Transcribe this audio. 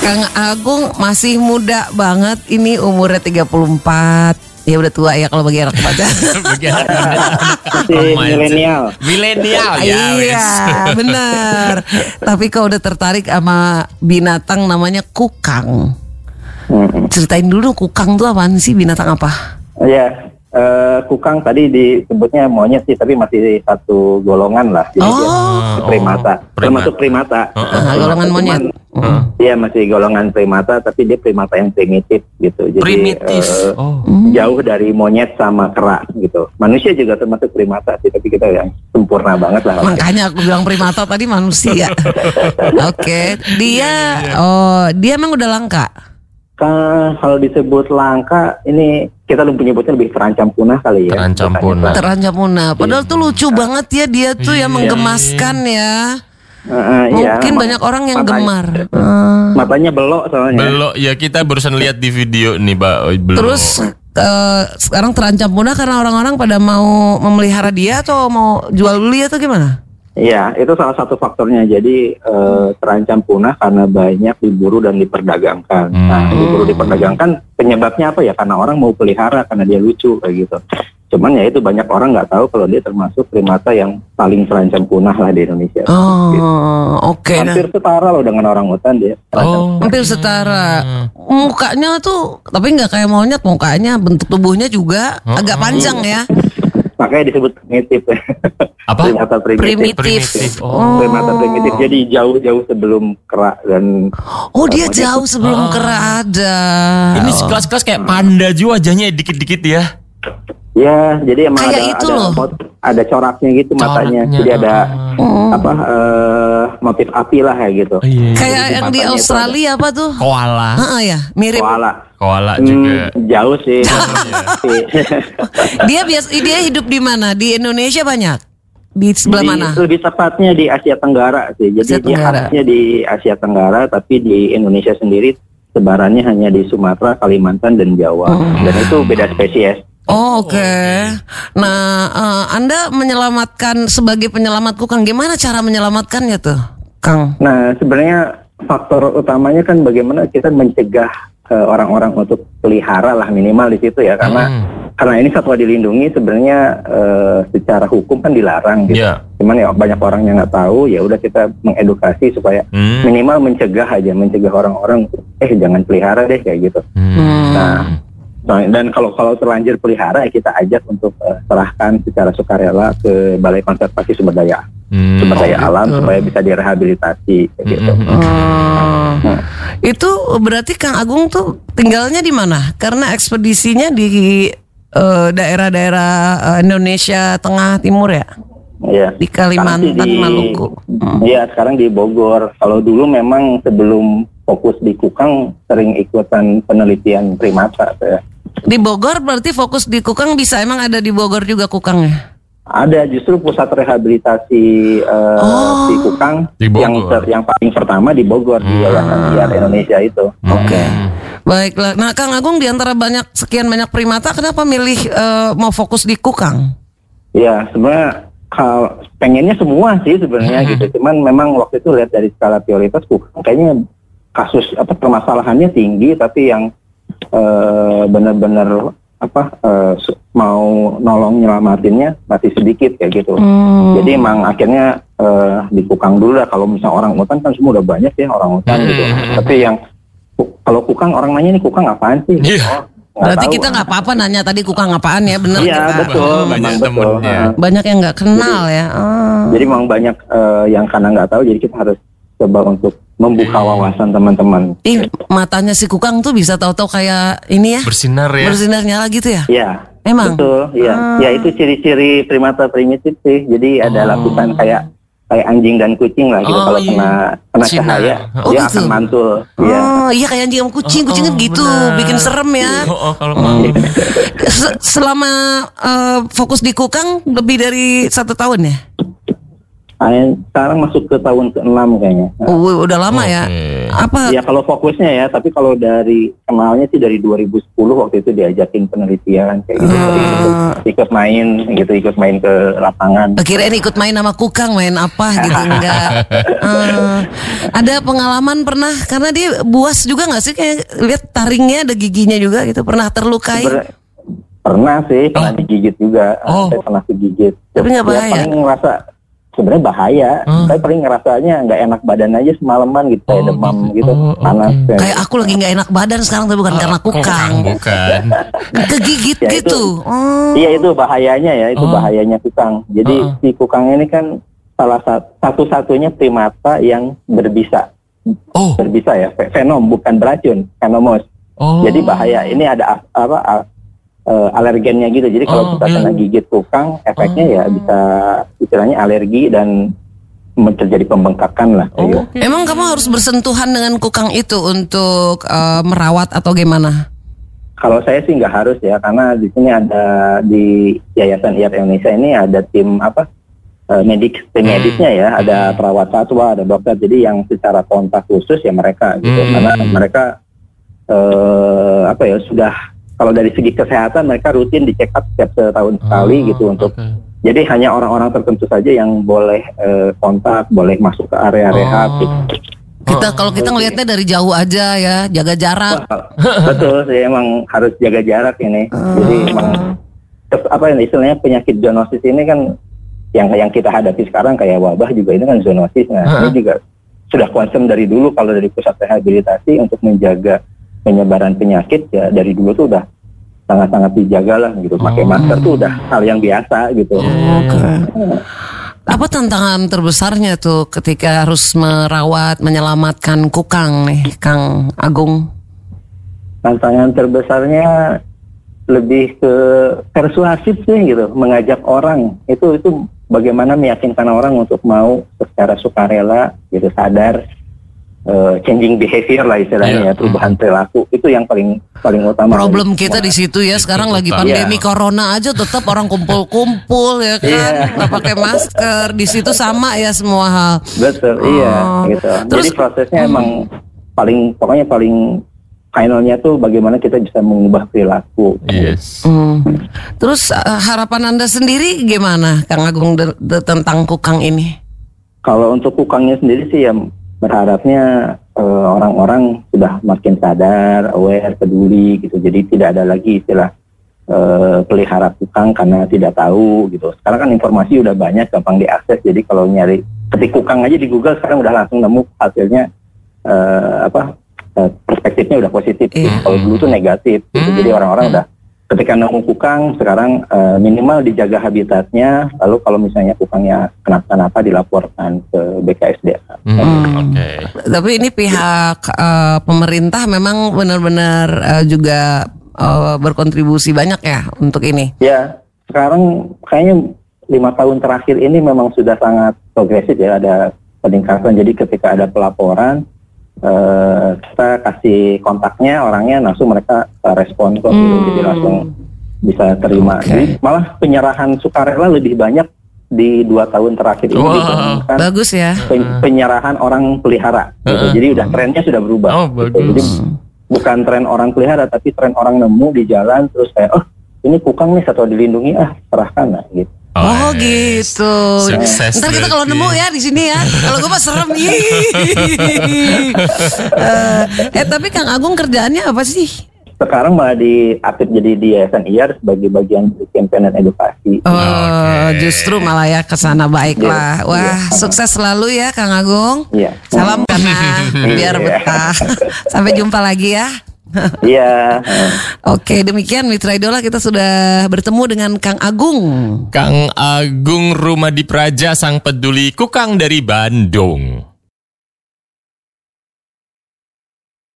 Kang Agung masih muda banget ini umurnya 34. Ya udah tua ya kalau bagi anak baca. Bagi anak- Oh milenial. Milenial ya. iya, benar. Tapi kau udah tertarik sama binatang namanya kukang. Ceritain dulu kukang tuh apaan sih binatang apa? Ya, eh, kukang tadi disebutnya monyet sih, tapi masih satu golongan lah. Jadi dia Oh. primata, Oh, termasuk primata. Oh, oh, Ah, golongan Cuman Heeh. Dia masih golongan primata, tapi dia primata yang primitif gitu. Jadi Primitif. eh, Oh. jauh dari monyet sama kera gitu. Manusia juga termasuk primata sih, tapi kita yang sempurna banget lah. Makanya aku bilang primata tadi manusia. Oke, dia oh dia emang udah langka. Ka- kalau disebut langka, ini kita lebih menyebutnya lebih terancam punah kali ya. Terancam punah. Terancam punah. Padahal tuh lucu banget ya dia tuh yang Iya. menggemaskan ya. Iya, Mungkin ma- banyak orang yang matanya- gemar. Ah. Matanya belok soalnya. Belok ya kita barusan lihat di video nih, Pak. Oh, belok. Terus eh, sekarang terancam punah karena orang-orang pada mau memelihara dia atau mau jual beli atau gimana? Iya, itu salah satu faktornya. Jadi eh, terancam punah karena banyak diburu dan diperdagangkan. Nah, Hmm. diburu diperdagangkan penyebabnya apa ya? Karena orang mau pelihara karena dia lucu kayak gitu. Cuman ya itu banyak orang nggak tahu kalau dia termasuk primata yang paling terancam punah lah di Indonesia. Gitu. Oh, oke. Nah, Hampir setara loh dengan orang hutan dia. Oh. hampir setara. Mukanya tuh, tapi nggak kayak monyet mukanya, bentuk tubuhnya juga agak panjang ya. Makanya disebut primitif. Apa? primata primitif. Primitif. Primitif. Oh. Primata primitif. Jadi jauh-jauh sebelum kera dan Oh dia jauh sebelum kera ada. Ini sekelas-kelas kayak panda juga wajahnya dikit-dikit ya. Ya, jadi emang Kayak ada itu ada, loh. mot- ada coraknya gitu matanya. Coraknya, Jadi ada Oh. apa eh, motif api lah kayak gitu. Iya. Kayak Jadi yang di matanya Australia apa tuh? Koala. Heeh ya, mirip. Koala. Koala Hmm, juga. jauh sih. Tapi, Dia bias dia hidup di mana? Di Indonesia banyak. Di sebelah di- mana? Lebih tepatnya di Asia Tenggara sih. Jadi Asia dia Tenggara. khasnya di Asia Tenggara, tapi di Indonesia sendiri sebarannya hanya di Sumatera, Kalimantan dan Jawa. Dan itu beda spesies. Oh, oke. Nah, eh, Anda menyelamatkan sebagai penyelamat kukang, gimana cara menyelamatkannya tuh, Kang? Nah, sebenarnya faktor utamanya kan bagaimana kita mencegah eh, orang-orang untuk pelihara lah minimal di situ ya karena Hmm. karena ini satwa dilindungi sebenarnya eh, secara hukum kan dilarang gitu. Iya. Cuman ya banyak orang yang nggak tahu ya udah kita mengedukasi supaya Hmm. minimal mencegah aja mencegah orang-orang eh jangan pelihara deh kayak gitu. Hmm. Nah, nah, dan kalau kalau terlanjur pelihara ya kita ajak untuk eh, serahkan secara sukarela ke Balai Konservasi Sumber Daya Hmm. Sumber Daya Alam supaya bisa direhabilitasi kayak gitu. Hmm. Oh. Nah, Itu berarti Kang Agung tuh tinggalnya di mana? Karena ekspedisinya di eh, daerah-daerah eh, Indonesia Tengah Timur ya, Iya. di Kalimantan, di- Maluku. Hmm. Iya, sekarang di Bogor. Kalau dulu memang sebelum fokus di Kukang sering ikutan penelitian primata saya. Di Bogor berarti fokus di Kukang bisa emang ada di Bogor juga Kukangnya. Ada justru pusat rehabilitasi eh, Oh. di Kukang Di Bogor. yang ter- yang paling pertama di Bogor di Yayasan Indonesia itu. Oke. Baiklah. Nah, Kang Agung di antara banyak sekian banyak primata kenapa milih eh, mau fokus di Kukang? Iya, sebenarnya hal pengennya semua sih sebenarnya gitu. Cuman memang waktu itu lihat dari skala prioritas Kukang kayaknya kasus apa permasalahannya tinggi tapi yang eh, benar-benar apa eh, su- mau nolong nyelamatinnya masih sedikit kayak gitu. Hmm. Jadi emang akhirnya eh, dikukang dulu lah kalau misalnya orang hutan kan semua udah banyak ya orang hutan gitu. Tapi yang kalau kukang orang nanya nih kukang apaan sih? Iya. Oh, nggak Berarti tahu. kita nggak apa-apa nanya tadi Kukang apaan ya, bener Iya kita. betul, Banyak betul. temennya. Heeh. Banyak yang nggak kenal ya. Ah. Jadi memang banyak eh, yang karena nggak tahu, jadi kita harus coba untuk membuka wawasan teman-teman. Ih, matanya si Kukang tuh bisa tahu-tahu kayak ini ya. Bersinar ya. Bersinar nyala gitu ya? Iya. Emang? Betul, iya. Ah. Ya itu ciri-ciri primata primitif sih. Jadi ada Oh. lapisan kayak kayak anjing dan kucing lah gitu. Oh, Kalau iya. kena kena Sinar. cahaya, Oh, dia gitu. akan mantul. Iya. Oh iya kayak anjing sama kucing, kucing kan Oh, gitu, benar. bikin serem ya. Oh, oh, kalau mau. Se- Selama eh, fokus di Kukang lebih dari satu tahun ya? Ah, Sekarang masuk ke tahun ke-6 kayaknya. Oh, udah lama ya. Oke. Apa? Ya kalau fokusnya ya, tapi kalau dari kenalnya sih dari 2010 waktu itu diajakin penelitian kayak gitu, Ah. ikut, ikut main gitu, ikut main ke lapangan. Kirain ikut main sama Kukang main apa gitu enggak. Eh, ada pengalaman pernah karena dia buas juga nggak sih kayak lihat taringnya ada giginya juga gitu pernah terlukai. Ber- pernah sih, pernah digigit juga, Oh. saya pernah digigit. Tapi nggak Ya, bahaya? paling ngerasa sebenarnya bahaya, Hmm. saya paling ngerasanya nggak enak badan aja semalaman gitu, kayak Oh, demam gitu. gitu, Oh, panas. oke. kayak- aku lagi nggak enak badan sekarang tapi bukan karena Kukang. bukan. Kegigit Ya, itu- gitu. Oh. Iya itu bahayanya ya, itu Oh. bahayanya kukang. Jadi Oh. si kukang ini kan salah satu satu-satunya primata yang berbisa, Oh, berbisa ya, venom bukan beracun, venomous. oh. Jadi bahaya. Ini ada apa eh, alergennya gitu. Jadi kalau Oh, kita iya. kena gigit kukang, efeknya ya bisa istilahnya alergi dan terjadi pembengkakan lah. Oh, gitu. oke. Emang kamu harus bersentuhan dengan Kukang itu untuk eh, merawat atau gimana? Kalau saya sih nggak harus ya, karena di sini ada di Yayasan IAR Indonesia ini ada tim apa eh, medik, tim Hmm. medisnya ya, ada perawat satwa, ada dokter. Jadi yang secara kontak khusus ya mereka gitu, Hmm. karena mereka eh, apa ya sudah kalau dari segi kesehatan mereka rutin dicek up setiap setahun sekali Oh, gitu untuk. Jadi hanya orang-orang tertentu saja yang boleh eh, kontak, boleh masuk ke area rehab. Oh. Gitu. Kita kalau kita ngelihatnya dari jauh aja ya, jaga jarak. Betul sih emang harus jaga jarak ini. Jadi emang terus apa ya istilahnya penyakit zoonosis ini kan yang yang kita hadapi sekarang kayak wabah juga ini kan zoonosis. Nah, ini juga sudah concern dari dulu kalau dari pusat rehabilitasi untuk menjaga penyebaran penyakit ya dari dulu tuh udah sangat-sangat dijaga lah gitu. Pakai masker tuh udah hal yang biasa gitu. Oke. Apa tantangan terbesarnya tuh ketika harus merawat, menyelamatkan Kukang nih, Kang Agung? tantangan terbesarnya lebih ke persuasif sih gitu mengajak orang itu itu bagaimana meyakinkan orang untuk mau secara sukarela gitu sadar eh, changing behavior lah istilahnya Iya. ya perubahan perilaku itu yang paling paling utama Problem kita di situ ya sekarang lagi pandemi Iya. corona aja tetap orang kumpul-kumpul ya kan, Iya. nggak pakai masker. Di situ sama ya semua hal. betul Oh. iya gitu Terus- jadi prosesnya emang paling pokoknya paling finalnya tuh bagaimana kita bisa mengubah perilaku Yes. Hmm. Terus eh, harapan anda sendiri gimana, Kang Agung de- de- tentang Kukang ini? Kalau untuk kukangnya sendiri sih ya berharapnya eh, orang-orang sudah makin sadar, aware, peduli gitu. Jadi tidak ada lagi istilah eh, pelihara kukang karena tidak tahu gitu. Sekarang kan informasi udah banyak, gampang diakses. Jadi kalau nyari ketik kukang aja di Google sekarang udah langsung nemu hasilnya eh, apa eh, perspektifnya udah positif. gitu. Iya. Kalau dulu tuh negatif. Gitu. Hmm. Jadi orang-orang udah ketika nemu kukang sekarang eh, minimal dijaga habitatnya. Lalu kalau misalnya kukangnya kenapa-napa dilaporkan ke BKSDA. Hmm, Oke. Tapi ini pihak eh, pemerintah memang benar-benar eh, juga eh, berkontribusi banyak ya untuk ini. Ya, sekarang kayaknya lima tahun terakhir ini memang sudah sangat progresif ya, ada peningkatan. Jadi ketika ada pelaporan, eh, kita kasih kontaknya orangnya, langsung mereka eh, respon kok, gitu. Hmm. jadi langsung bisa terima. Oke. Jadi malah penyerahan sukarela lebih banyak di dua tahun terakhir ini Wow. dibandingkan Bagus ya. pen- penyerahan orang pelihara. gitu. Heeh. Jadi udah trennya sudah berubah. Oh, gitu. bagus. Jadi bukan tren orang pelihara, tapi tren orang nemu di jalan terus kayak, oh ini kukang nih satwa dilindungi ah serahkan lah gitu. Oh, yes. gitu. Sukses Ntar kita kalau nemu ya di sini ya. Kalau gue mah serem. Ih. Eh, eh tapi Kang Agung kerjaannya apa sih? Sekarang malah diaktif jadi di Yayasan IAR sebagai bagian dari campaign dan edukasi. Oh, Oke. justru malah ya ke sana baiklah. Iya, Wah, iya. sukses selalu ya Kang Agung. Iya. Salam karena biar Iya. betah. Sampai jumpa lagi ya. Iya. Oke, demikian Mitra Idola kita sudah bertemu dengan Kang Agung. Kang Agung Rumah di Praja Sang Peduli Kukang dari Bandung.